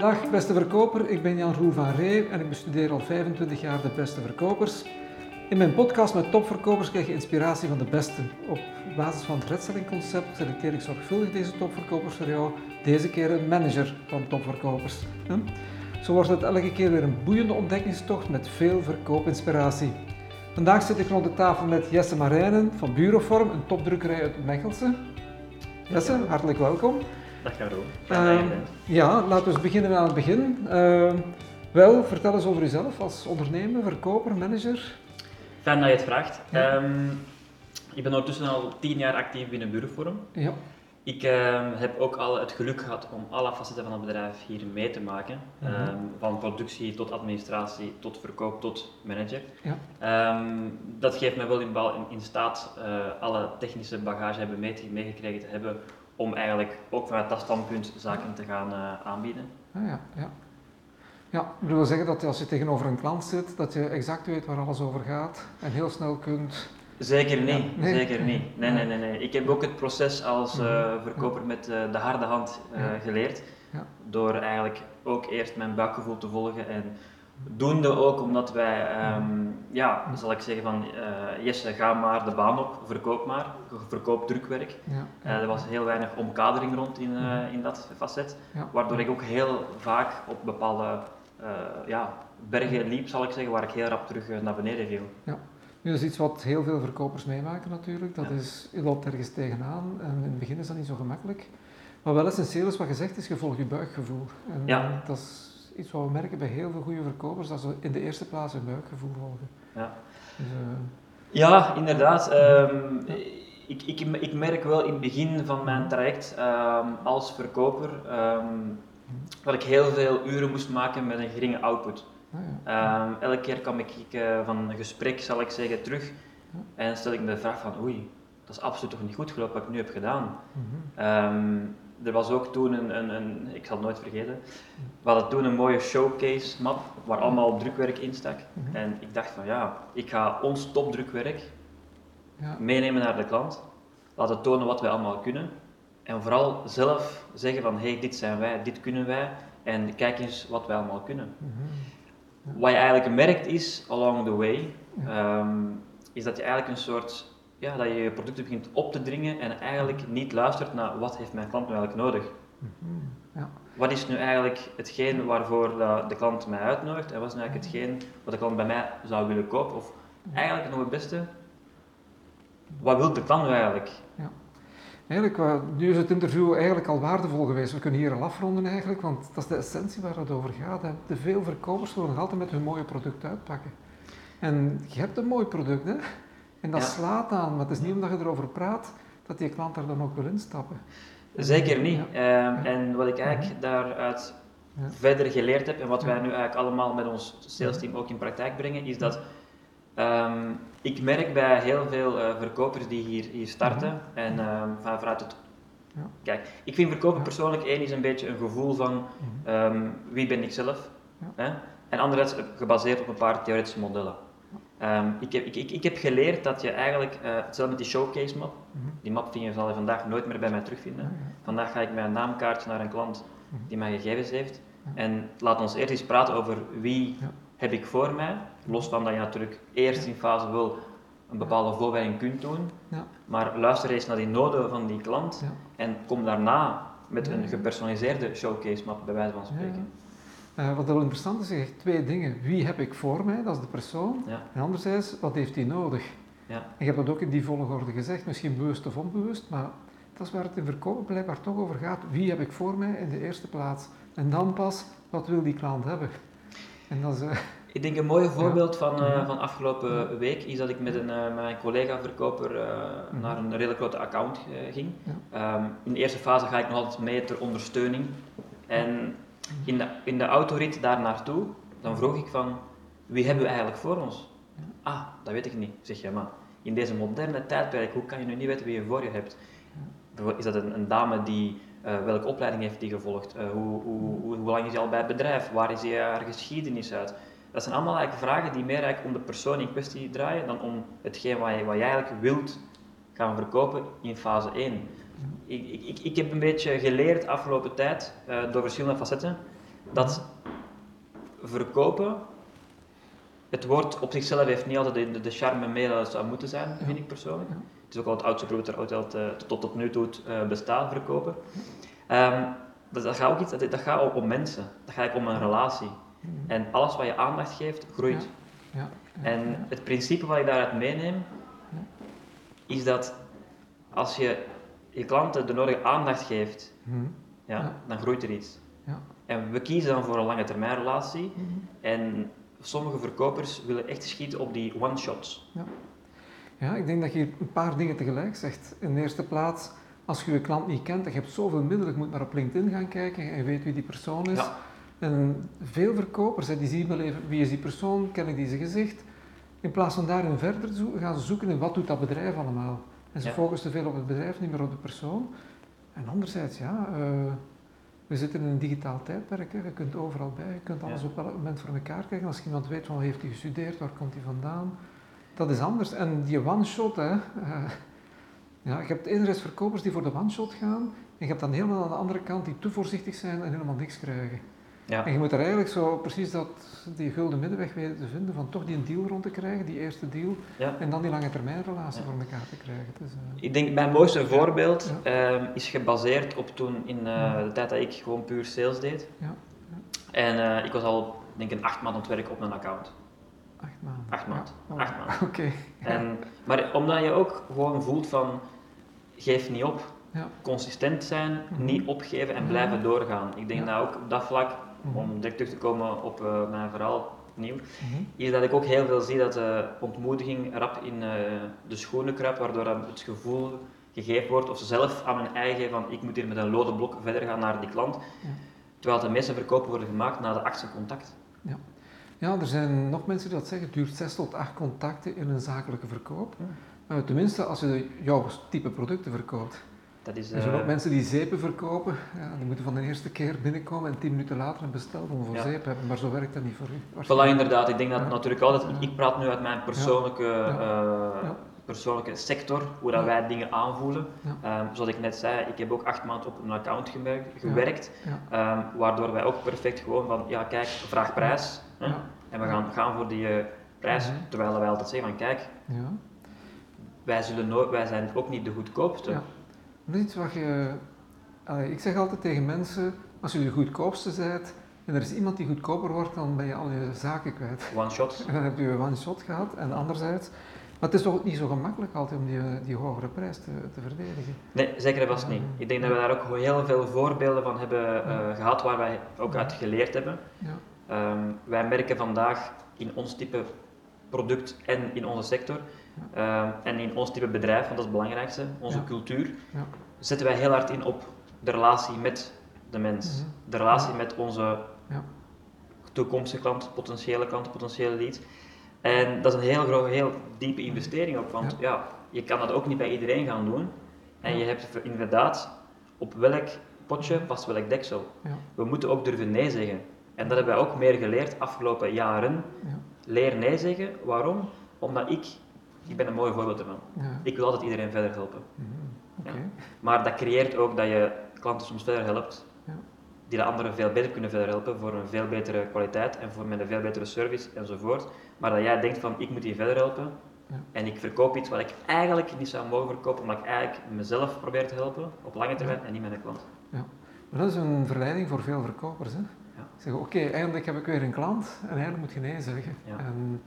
Dag beste verkoper, ik ben Jan Roel van Ree en ik bestudeer al 25 jaar de beste verkopers. In mijn podcast met topverkopers krijg je inspiratie van de beste. Op basis van het Redselling concept selecteer ik zorgvuldig deze topverkopers voor jou. Deze keer een manager van topverkopers. Zo wordt het elke keer weer een boeiende ontdekkingstocht met veel verkoopinspiratie. Vandaag zit ik rond de tafel met Jesse Marijnen van Bureauform, een topdrukkerij uit Mechelse. Jesse, hartelijk welkom. Dag. Uh, ja, laten we eens beginnen aan het begin. Uh, wel, vertel eens over jezelf als ondernemer, verkoper, manager. Fijn dat je het vraagt. Ja. Um, ik ben ondertussen al tien jaar actief binnen Bureauforum. Ja. Ik uh, heb ook al het geluk gehad om alle facetten van het bedrijf hier mee te maken. Mm -hmm. um, van productie tot administratie, tot verkoop, tot manager. Ja. Um, dat geeft mij wel in, in, in staat uh, alle technische bagage hebben meegekregen te hebben om eigenlijk ook vanuit dat standpunt zaken te gaan uh, aanbieden. Ah, ja, ja. Ja, ik wil zeggen dat als je tegenover een klant zit, dat je exact weet waar alles over gaat en heel snel kunt... Zeker niet, ja, nee. zeker niet. Nee, nee, nee, nee. Ik heb ook het proces als uh, verkoper met uh, de harde hand geleerd. Ja. Door eigenlijk ook eerst mijn buikgevoel te volgen en doende ook omdat wij, um, ja, zal ik zeggen van Jesse, ga maar de baan op, verkoop maar, verkoop drukwerk. Ja. er was heel weinig omkadering rond in, in dat facet, waardoor ik ook heel vaak op bepaalde uh, ja, bergen liep, zal ik zeggen, waar ik heel rap terug naar beneden viel. Ja. Nu, dat is iets wat heel veel verkopers meemaken natuurlijk. Dat Ja. is, je loopt ergens tegenaan en in het begin is dat niet zo gemakkelijk. Maar wel essentieel is wat gezegd is, je volgt je buikgevoel. En Ja. dat is iets wat we merken bij heel veel goede verkopers, dat ze in de eerste plaats hun buikgevoel volgen. Ja. Dus, eh, Ja, inderdaad. Ehm, ik, ik, ik merk wel in het begin van mijn traject ehm, als verkoper ehm, dat ik heel veel uren moest maken met een geringe output. nou ja. Elke keer kwam ik, eh, van een gesprek, zal ik zeggen, terug en stel ik me de vraag van oei, dat is absoluut toch niet goed gelopen wat ik nu heb gedaan. Mhm. Er was ook toen een, een, een, ik zal het nooit vergeten, we hadden toen een mooie showcase map waar allemaal drukwerk in stak. Mhm. En ik dacht van ja, ik ga ons topdrukwerk Ja. meenemen naar de klant, laten tonen wat wij allemaal kunnen. En vooral zelf zeggen van hé, hey, dit zijn wij, dit kunnen wij en kijk eens wat wij allemaal kunnen. Mhm. Wat je eigenlijk merkt is, along the way, Ja. ehm, is dat je eigenlijk een soort, ja, dat je je producten begint op te dringen en eigenlijk niet luistert naar wat heeft mijn klant nu eigenlijk nodig. Ja. Wat is nu eigenlijk hetgeen waarvoor de, de klant mij uitnodigt en wat is nu eigenlijk hetgeen wat de klant bij mij zou willen kopen? Of eigenlijk nog het beste, wat wil de klant nu eigenlijk? Eigenlijk, eh, nu is het interview eigenlijk al waardevol geweest. We kunnen hier al afronden eigenlijk, want dat is de essentie waar het over gaat. Hè. De veel verkopers willen nog altijd met hun mooie product uitpakken. En je hebt een mooi product, hè. En dat Ja. slaat aan, maar het is niet omdat je erover praat, dat die klant er dan ook wil instappen. Zeker niet. Ja. Ehm, en wat ik eigenlijk daaruit verder geleerd heb en wat wij nu eigenlijk allemaal met ons salesteam ook in praktijk brengen, is dat ehm, ik merk bij heel veel eh, verkopers die hier, hier starten en ehm, van, vanuit het. Ja. Kijk, ik vind verkopen persoonlijk één is een beetje een gevoel van Mhm. wie ben ik zelf, Ja. hè? en anderzijds gebaseerd op een paar theoretische modellen. Ehm, ik, heb, ik, ik, ik heb geleerd dat je eigenlijk, eh, hetzelfde met die showcase map, Mhm. die map je zal je vandaag nooit meer bij mij terugvinden. Ja. Vandaag ga ik met een naamkaartje naar een klant Mhm. die mijn gegevens heeft. En laat ons eerst eens praten over wie Ja. heb ik voor mij. Los van dat je natuurlijk eerst in fase wel een bepaalde voorbereiding kunt doen. Ja. Maar luister eens naar die noden van die klant Ja. en kom daarna met een gepersonaliseerde showcase map, bij wijze van spreken. Eh, wat wel interessant is, je zegt twee dingen. Wie heb ik voor mij, dat is de persoon. Ja. En anderzijds, wat heeft hij nodig? Ja. En je hebt dat ook in die volgorde gezegd, misschien bewust of onbewust, maar dat is waar het in verkopen blijkbaar toch over gaat. Wie heb ik voor mij in de eerste plaats? En dan pas, wat wil die klant hebben? En dat is, eh, Ik denk een mooi voorbeeld van, Mhm. van afgelopen week is dat ik met, een, met mijn collega-verkoper Mhm. naar een redelijk grote account ging. Ehm, in de eerste fase ga ik nog altijd mee ter ondersteuning. En in de, in de autorit daar naartoe, dan vroeg ik van, wie hebben we eigenlijk voor ons? Ah, dat weet ik niet. Zeg, ja maar, in deze moderne tijdperk, hoe kan je nu niet weten wie je voor je hebt? Is dat een, een dame die, eh, welke opleiding heeft die gevolgd? Eh, hoe, hoe, hoe, hoe lang is hij al bij het bedrijf? Waar is hij haar geschiedenis uit? Dat zijn allemaal eigenlijk vragen die meer eigenlijk om de persoon in kwestie draaien dan om hetgeen wat je, wat je eigenlijk wilt gaan verkopen in fase 1. Ik, ik, ik, heb een beetje geleerd afgelopen tijd, eh, door verschillende facetten, dat verkopen, het woord op zichzelf heeft niet altijd de, de charme mee dat het zou moeten zijn, vind ik persoonlijk. Het is ook al het oudste product dat al te- tot, tot nu toe uh, bestaat, verkopen. Ehm, dus dat gaat ook iets, dat, dat gaat ook om mensen, dat gaat ook om een relatie. En alles wat je aandacht geeft, groeit. Ja. ja, En het principe wat ik daaruit meeneem, is dat als je je klanten de nodige aandacht geeft, Mhm. ja, Ja. dan groeit er iets. Ja. En we kiezen dan voor een lange termijn relatie. Mhm. En sommige verkopers willen echt schieten op die one-shots. Ja, ik denk dat je hier een paar dingen tegelijk zegt. In de eerste plaats, als je je klant niet kent en je hebt zoveel middelen, je moet maar op LinkedIn gaan kijken en je weet wie die persoon is. Ja. En veel verkopers, die zien wel even wie is die persoon, ken ik die zijn gezicht. In plaats van daarin verder zo- gaan ze zoeken in wat doet dat bedrijf allemaal. En ze Ja. focussen te veel op het bedrijf, niet meer op de persoon. En anderzijds, ja, eh, we zitten in een digitaal tijdperk. Hè. Je kunt overal bij, je kunt alles Ja. op elk moment voor elkaar krijgen. Als iemand weet van heeft hij gestudeerd, waar komt hij vandaan. Dat is anders. En die one-shot, hè. eh, ja, je hebt enerzijds verkopers die voor de one-shot gaan. En je hebt dan helemaal aan de andere kant die te voorzichtig zijn en helemaal niks krijgen. Ja. En je moet er eigenlijk zo precies dat, die gulden middenweg weten te vinden van toch die een deal rond te krijgen, die eerste deal, Ja. en dan die lange termijn relatie Ja. voor elkaar te krijgen. Dus, eh, Ik denk, mijn mooiste voorbeeld ehm, is gebaseerd op toen in eh, de tijd dat ik gewoon puur sales deed. Ja. En eh, ik was al, denk ik, een acht maanden aan het werken op een account. acht maanden. Acht maanden. Oh, Acht maanden. Oké. En, maar omdat je ook gewoon voelt van, geef niet op. Ja. Consistent zijn, Mhm. niet opgeven en blijven doorgaan. Ik denk dat ook op dat vlak. Om direct terug te komen op eh, mijn verhaal opnieuw, Mhm. is dat ik ook heel veel zie dat de ontmoediging rap in eh, de schoenen kruipt, waardoor het gevoel gegeven wordt, of ze zelf aan hun eigen, van ik moet hier met een lode blok verder gaan naar die klant. Ja. Terwijl de meeste verkopen worden gemaakt na de achtste contact. Ja, er zijn nog mensen die dat zeggen. Het duurt zes tot acht contacten in een zakelijke verkoop. Ja. Eh, tenminste, als je jouw type producten verkoopt. Dat is, Er zijn eh, ook mensen die zeepen verkopen. Ja, die moeten van de eerste keer binnenkomen en tien minuten later een bestelbon voor Ja. zeep hebben. Maar zo werkt dat niet voor u. Voilà, inderdaad. Ik denk dat Ja. natuurlijk altijd, ik praat nu uit mijn persoonlijke, eh, persoonlijke sector, hoe dat Ja. wij dingen aanvoelen. Ja. Ehm, zoals ik net zei, ik heb ook acht maanden op een account gewerkt, gewerkt Ja. ehm, waardoor wij ook perfect gewoon van, ja kijk, vraag prijs. hè. En we gaan gaan voor die eh, prijs, terwijl wij altijd zeggen van, kijk, Ja. wij, zullen nooit, wij zijn ook niet de goedkoopste. Iets wat je... Allee, ik zeg altijd tegen mensen, als je de goedkoopste bent en er is iemand die goedkoper wordt, dan ben je al je zaken kwijt. One shot. Dan heb je een one-shot gehad. En anderzijds... Maar het is toch niet zo gemakkelijk altijd om die, die hogere prijs te, te verdedigen. Nee, zeker vast niet. Ik denk dat we daar ook heel veel voorbeelden van hebben eh, gehad waar wij ook uit geleerd hebben. Ja. Ehm, wij merken vandaag in ons type product en in onze sector ehm, en in ons type bedrijf, want dat is het belangrijkste, onze Ja. cultuur, Ja. zetten wij heel hard in op de relatie met de mens. Mhm. De relatie met onze Ja. toekomstige klant, potentiële klant, potentiële lead. En dat is een heel, grote, heel diepe investering ook, want ja. je kan dat ook niet bij iedereen gaan doen. En je hebt inderdaad op welk potje past welk deksel. Ja. We moeten ook durven nee zeggen. En dat hebben wij ook meer geleerd afgelopen jaren. Ja. Leer nee zeggen. Waarom? Omdat ik, ik ben een mooi voorbeeld ervan. Ja. Ik wil altijd iedereen verder helpen. Mhm. Ja. Maar dat creëert ook dat je klanten soms verder helpt, Ja. die de anderen veel beter kunnen verder helpen voor een veel betere kwaliteit en voor met een veel betere service enzovoort. Maar dat jij denkt van ik moet die verder helpen Ja. en ik verkoop iets wat ik eigenlijk niet zou mogen verkopen, omdat ik eigenlijk mezelf probeer te helpen op lange termijn en niet mijn klant. Maar dat is een verleiding voor veel verkopers. Hè? Ja. Zeggen, oké, eindelijk heb ik weer een klant en eigenlijk moet je nee zeggen. Ja. En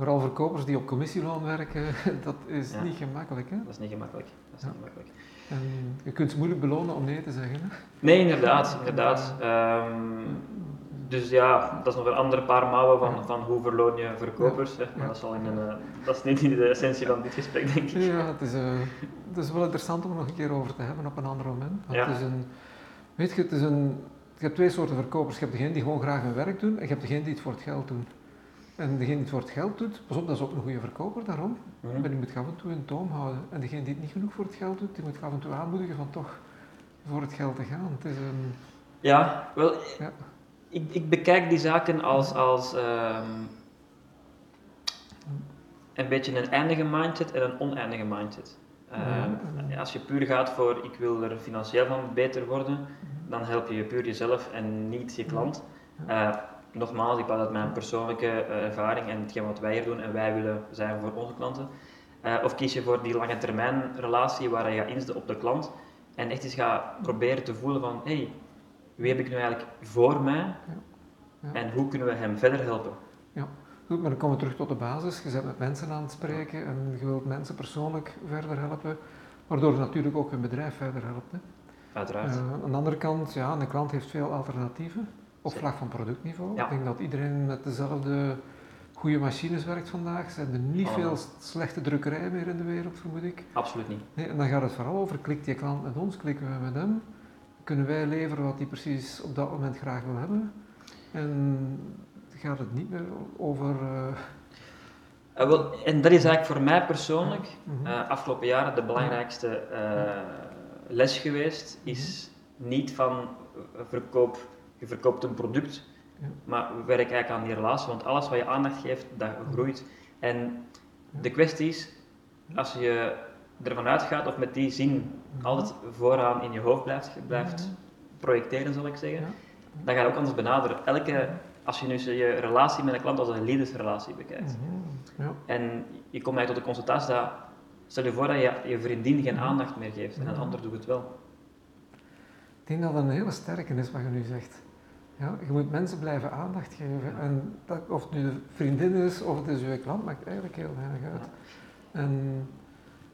vooral verkopers die op commissieloon werken, dat is Ja. niet gemakkelijk. Hè? Dat is niet gemakkelijk. Dat is Ja. niet gemakkelijk. En je kunt ze moeilijk belonen om nee te zeggen. Hè? Nee, inderdaad, inderdaad. Ehm, dus ja, dat is nog een andere paar mouwen van, van hoe verloon je verkopers. Hè? Maar dat, zal in een, eh, dat is niet in de essentie van dit gesprek, denk ik. Ja, het is, eh, het is wel interessant om er nog een keer over te hebben op een ander moment. Want het is een, weet je, het is een, je hebt twee soorten verkopers. Je hebt degene die gewoon graag hun werk doen en je hebt degene die het voor het geld doen. En degene die het voor het geld doet, pas op, dat is ook een goede verkoper daarom. Mhm. Maar die moet af en toe een toom houden. En degene die het niet genoeg voor het geld doet, die moet af en toe aanmoedigen van toch voor het geld te gaan. Het is een, Ja, wel, Ja. ik, ik bekijk die zaken als, als ehm, een beetje een eindige mindset en een oneindige mindset. Ehm, als je puur gaat voor ik wil er financieel van beter worden, dan help je puur jezelf en niet je klant. Uh, nogmaals, ik praat uit mijn persoonlijke uh, ervaring en hetgeen wat wij hier doen en wij willen zijn voor onze klanten. Uh, of kies je voor die lange termijn relatie waar je gaat inzetten op de klant en echt eens gaat proberen te voelen van hé, hey, wie heb ik nu eigenlijk voor mij ja. Ja. en hoe kunnen we hem verder helpen? Ja, goed, maar dan komen we terug tot de basis. Je bent met mensen aan het spreken en je wilt mensen persoonlijk verder helpen, waardoor je natuurlijk ook een bedrijf verder helpt. Hè. Uiteraard. Uh, aan de andere kant, ja, een klant heeft veel alternatieven op vlak van productniveau. Ik denk dat iedereen met dezelfde goede machines werkt vandaag. Er zijn er niet veel slechte drukkerijen meer in de wereld, vermoed ik. Absoluut niet. Nee, en dan gaat het vooral over, klikt die klant met ons, klikken we met hem, kunnen wij leveren wat hij precies op dat moment graag wil hebben. En gaat het niet meer over... Uh... wel, en dat is eigenlijk voor mij persoonlijk, uh, afgelopen jaren, de belangrijkste les geweest, is mhm. niet van verkoop, je verkoopt een product, ja. Maar werk eigenlijk aan die relatie, want alles wat je aandacht geeft, dat groeit. En de kwestie is, als je ervan uitgaat of met die zin altijd vooraan in je hoofd blijft, blijft projecteren, zal ik zeggen, dan ga je ook anders benaderen. Elke, als je nu je relatie met een klant als een liefdesrelatie bekijkt, ja. en je komt eigenlijk tot de consultatie dat, stel je voor dat je je vriendin geen aandacht meer geeft en een ander doet het wel. Ik denk dat dat een hele sterke is wat je nu zegt. Ja, je moet mensen blijven aandacht geven. En dat, of het nu de vriendin is of het is je klant, maakt eigenlijk heel weinig uit. En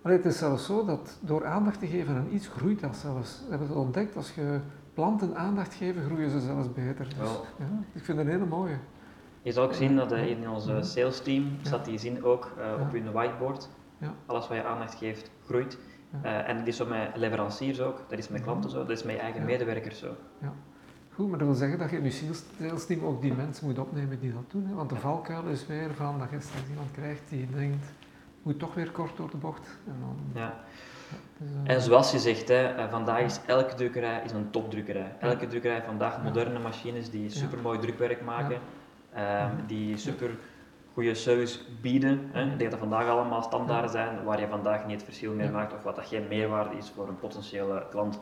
het is zelfs zo dat door aandacht te geven aan iets groeit dat zelfs. We hebben het ontdekt, als je planten aandacht geven, groeien ze zelfs beter. Dus, ja, ik vind het een hele mooie. Je zal ook zien dat in onze sales team staat die zin ook uh, op hun whiteboard. Alles wat je aandacht geeft, groeit. Uh, en dat is zo met leveranciers ook, dat is met klanten zo, dat is met je eigen medewerkers zo. Goed, maar dat wil zeggen dat je in je sales team ook die mensen moet opnemen die dat doen. Hè? Want de valkuil is weer van dat je straks iemand krijgt die denkt, moet toch weer kort door de bocht. En, dan, ja. Dus, uh, en zoals je zegt, hè, eh, vandaag is elke drukkerij is een topdrukkerij. Elke drukkerij vandaag moderne machines die supermooi drukwerk maken, uh, die super goede service bieden. Hè. Ik denk dat vandaag allemaal standaarden zijn waar je vandaag niet het verschil meer maakt of wat dat geen meerwaarde is voor een potentiële klant.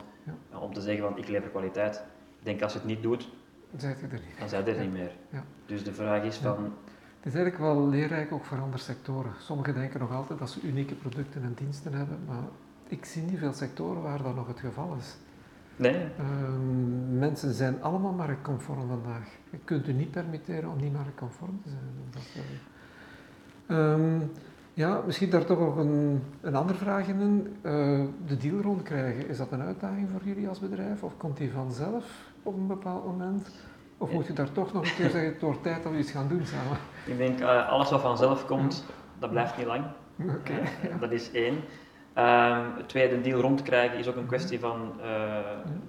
Om te zeggen van ik lever kwaliteit. Ik denk als je het niet doet, Zijt er niet. dan zijn er niet meer. Ja. Dus de vraag is van... Het is eigenlijk wel leerrijk ook voor andere sectoren. Sommigen denken nog altijd dat ze unieke producten en diensten hebben, maar ik zie niet veel sectoren waar dat nog het geval is. Nee. Um, mensen zijn allemaal marktconform vandaag. Je kunt u niet permitteren om niet marktconform te zijn. Um, ja, misschien daar toch nog een, een andere vraag in. Uh, de deal rondkrijgen, is dat een uitdaging voor jullie als bedrijf of komt die vanzelf? op een bepaald moment? Of moet je daar toch nog een keer zeggen, het wordt tijd dat we iets gaan doen samen? Ik denk, uh, alles wat vanzelf komt, dat blijft niet lang. Oké. Uh, dat is één. Um, het tweede, deal rond te krijgen is ook een kwestie van uh,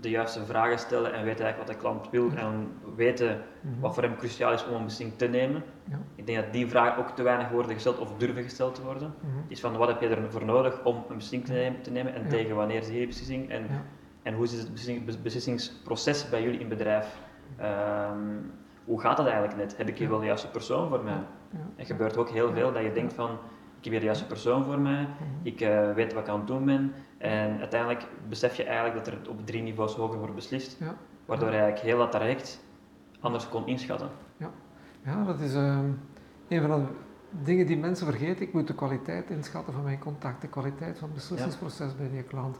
de juiste vragen stellen en weten eigenlijk wat de klant wil en weten mhm. wat voor hem cruciaal is om een beslissing te nemen. Ja. Ik denk dat die vragen ook te weinig worden gesteld of durven gesteld te worden. Mm Is van wat heb je ervoor nodig om een beslissing te nemen, te nemen en tegen wanneer is die beslissing en en hoe is het beslissingsproces bij jullie in bedrijf? Um, hoe gaat dat eigenlijk net? Heb ik hier wel de juiste persoon voor mij? Er gebeurt ook heel veel dat je denkt van, ik heb hier de juiste persoon voor mij, mhm. ik uh, weet wat ik aan het doen ben. En uiteindelijk besef je eigenlijk dat er op drie niveaus hoger wordt beslist, waardoor je eigenlijk heel dat traject anders kon inschatten. Ja, ja dat is uh, een van de dingen die mensen vergeten. Ik moet de kwaliteit inschatten van mijn contact, de kwaliteit van het beslissingsproces bij die klant.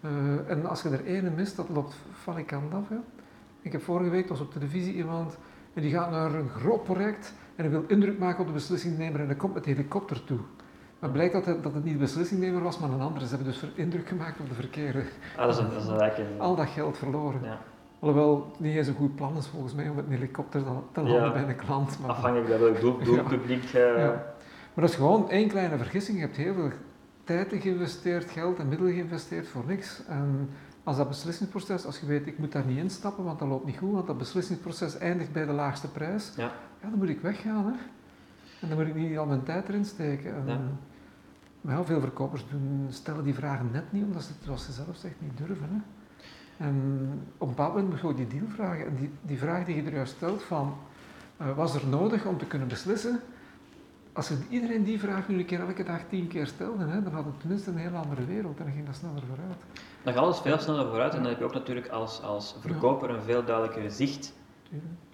Uh, en als je er ene mist, dat loopt valikant af. Hè. Ik heb vorige week, was op televisie iemand en die gaat naar een groot project en hij wil indruk maken op de beslissingnemer en hij komt met de helikopter toe. Maar blijkt dat het, dat het niet de beslissingnemer was, maar een andere. Ze hebben dus indruk gemaakt op de verkeerde. Ah, dat is een, dat is een... Al dat geld verloren. Ja. Alhoewel het niet eens een goed plan is volgens mij om met een helikopter te landen ja. bij een klant. Maar... Afhankelijk van welk doel, doelpubliek. Ja. Uh... Ja. Maar dat is gewoon één kleine vergissing. Je hebt heel veel tijd geïnvesteerd, geld en middelen geïnvesteerd voor niks. En als dat beslissingsproces, als je weet, ik moet daar niet instappen, want dat loopt niet goed, want dat beslissingsproces eindigt bij de laagste prijs, ja, ja dan moet ik weggaan. Hè. En dan moet ik niet al mijn tijd erin steken. En, ja. Maar ja, veel verkopers doen, stellen die vragen net niet, omdat ze het, zoals ze zelf zegt, niet durven. Hè. En op een bepaald moment moet je ook die deal vragen. En die, die vraag die je er juist stelt van, uh, was er nodig om te kunnen beslissen? als iedereen die vraag nu een keer elke dag tien keer stelde, hè, dan had het tenminste een heel andere wereld en dan ging dat sneller vooruit. Dan gaat alles veel sneller vooruit en dan heb je ook natuurlijk als, als verkoper een veel duidelijker zicht.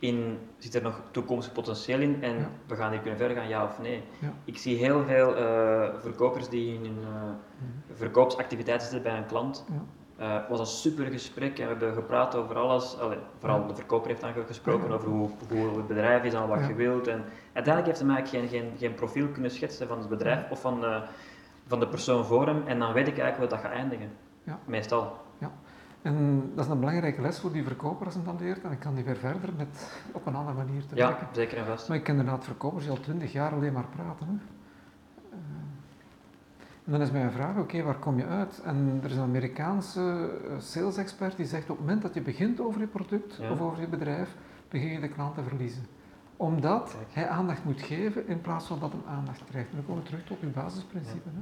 In, zit er nog toekomstig potentieel in en Ja. we gaan hier kunnen verder gaan, ja of nee. Ja. Ik zie heel veel eh, verkopers die in hun eh, Mhm. verkoopsactiviteiten zitten bij een klant. Ja. Eh, het was een super gesprek en we hebben gepraat over alles. Allee, vooral de verkoper heeft dan gesproken over hoe, hoe het bedrijf is en wat je wilt. En uiteindelijk heeft hij mij eigenlijk geen, geen, geen profiel kunnen schetsen van het bedrijf of van, eh, van de persoon voor hem. En dan weet ik eigenlijk waar dat gaat eindigen. Ja. Meestal. En dat is een belangrijke les voor die verkoper als hij dat leert en ik kan die weer verder met op een andere manier te Ja, werken. zeker en vast. Maar ik ken inderdaad verkopers die al twintig jaar alleen maar praten. Hè. Eh, en dan is mijn vraag, oké, waar kom je uit? En er is een Amerikaanse eh, sales expert die zegt op het moment dat je begint over je product Ja. of over je bedrijf, begin je de klant te verliezen. Omdat Kijk. hij aandacht moet geven in plaats van dat hem aandacht krijgt. En dan komen we terug tot uw basisprincipe. Hè.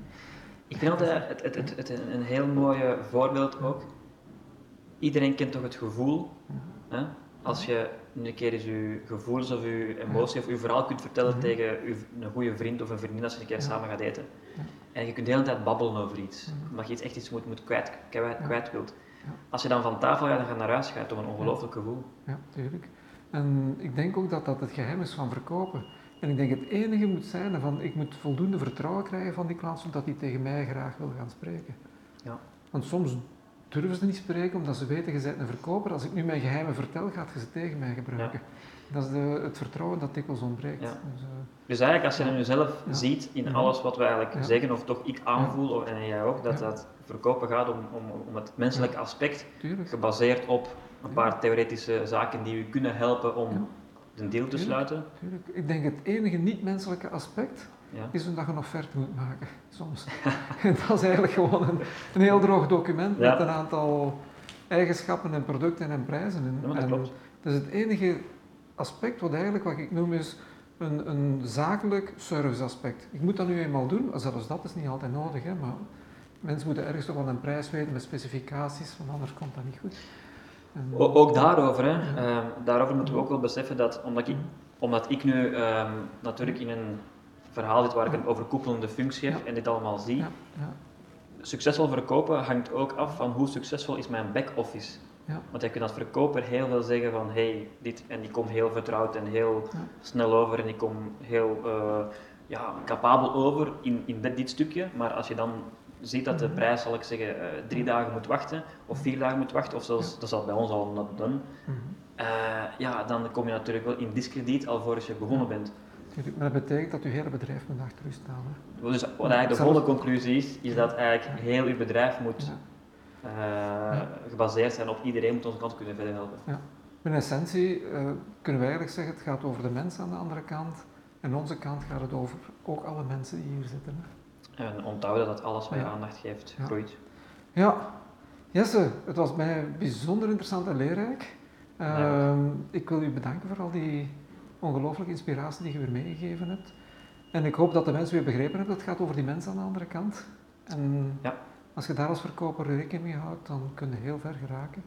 Ik vind altijd het, het, het, het een heel mooi voorbeeld ook. Iedereen kent toch het gevoel, hè? als je een keer eens je gevoelens of je emotie of je verhaal kunt vertellen tegen een goede vriend of een vriendin als je een keer samen gaat eten. En je kunt de hele tijd babbelen over iets, omdat je iets, echt iets moet, moet kwijt, kwijt, wilt. Als je dan van tafel gaat en gaat naar huis, gaat het toch een ongelooflijk gevoel. Ja, tuurlijk. En ik denk ook dat dat het geheim is van verkopen. En ik denk het enige moet zijn van ik moet voldoende vertrouwen krijgen van die klant zodat hij tegen mij graag wil gaan spreken. Ja. Want soms durven ze niet spreken omdat ze weten, je bent een verkoper. Als ik nu mijn geheimen vertel, gaat je ze tegen mij gebruiken. Dat is de, het vertrouwen dat dikwijls ontbreekt. Ja. Dus, eh, Dus eigenlijk als je dan jezelf ziet in Mhm. alles wat we eigenlijk zeggen, of toch ik aanvoel, of- en jij ook, dat dat verkopen gaat om, om, om het menselijke aspect, tuurlijk. gebaseerd op een paar theoretische zaken die u kunnen helpen om een deal te Tuurlijk. sluiten. tuurlijk. Ik denk het enige niet-menselijke aspect Ja. is omdat je een offerte moet maken, soms. en dat is eigenlijk gewoon een, een heel droog document Ja. met een aantal eigenschappen en producten en prijzen. in. Ja, dat en klopt. Dat is het enige aspect wat eigenlijk, wat ik noem, is een, een zakelijk serviceaspect. Ik moet dat nu eenmaal doen, zelfs dat is niet altijd nodig, hè, maar mensen moeten ergens toch wel een prijs weten met specificaties, want anders komt dat niet goed. En- O- ook daarover, hè. Ehm, daarover moeten we ook wel beseffen dat, omdat ik, omdat ik nu ehm, natuurlijk in een verhaal zit waar ik een overkoepelende functie heb en dit allemaal zie, succesvol verkopen hangt ook af van hoe succesvol is mijn back-office. ja, Want je kunt als verkoper heel veel zeggen van hey, dit en ik kom heel vertrouwd en heel Ja. snel over en ik kom heel eh, ja, capabel over in, in dit, dit stukje. Maar als je dan ziet dat de Mhm. prijs, zal ik zeggen, eh, drie dagen moet wachten of vier dagen moet wachten, of zelfs, Ja. dat is al bij ons al not done, mhm. eh, ja, dan kom je natuurlijk wel in diskrediet alvorens je begonnen bent. Maar dat betekent dat je hele bedrijf moet achter u staan. Hè. Dus wat eigenlijk de volgende conclusie is, is dat eigenlijk heel je bedrijf moet Ja. eh, gebaseerd zijn op iedereen moet onze kant kunnen verder helpen. In essentie eh, kunnen we eigenlijk zeggen, het gaat over de mensen aan de andere kant. En onze kant gaat het over ook alle mensen die hier zitten. Hè. En onthouden dat alles wat je Ja. aandacht geeft, Ja. groeit. Ja, Jesse, het was mij bijzonder interessant en leerrijk. Ehm, ik wil u bedanken voor al die ongelooflijke inspiratie die je weer meegegeven hebt. En ik hoop dat de mensen weer begrepen hebben dat het gaat over die mensen aan de andere kant. En Ja. als je daar als verkoper rekening mee houdt, dan kun je heel ver geraken.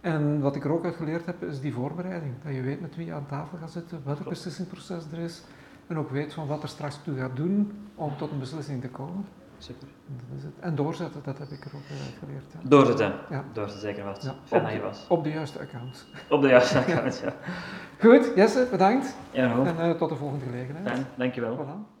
En wat ik er ook uit geleerd heb, is die voorbereiding. Dat je weet met wie je aan tafel gaat zitten, welk Klopt. beslissingsproces er is. En ook weet van wat er straks toe gaat doen om tot een beslissing te komen. Super. En Dat is het. En doorzetten, dat heb ik er ook uit geleerd. Ja. Doorzetten. Ja. Doorzetten zeker vast. Ja. Fijn dat je was. op de juiste account. Op de juiste account, ja. Goed, Jesse, bedankt. Ja. En eh, tot de volgende gelegenheid. Fijn, dankjewel. Voilà.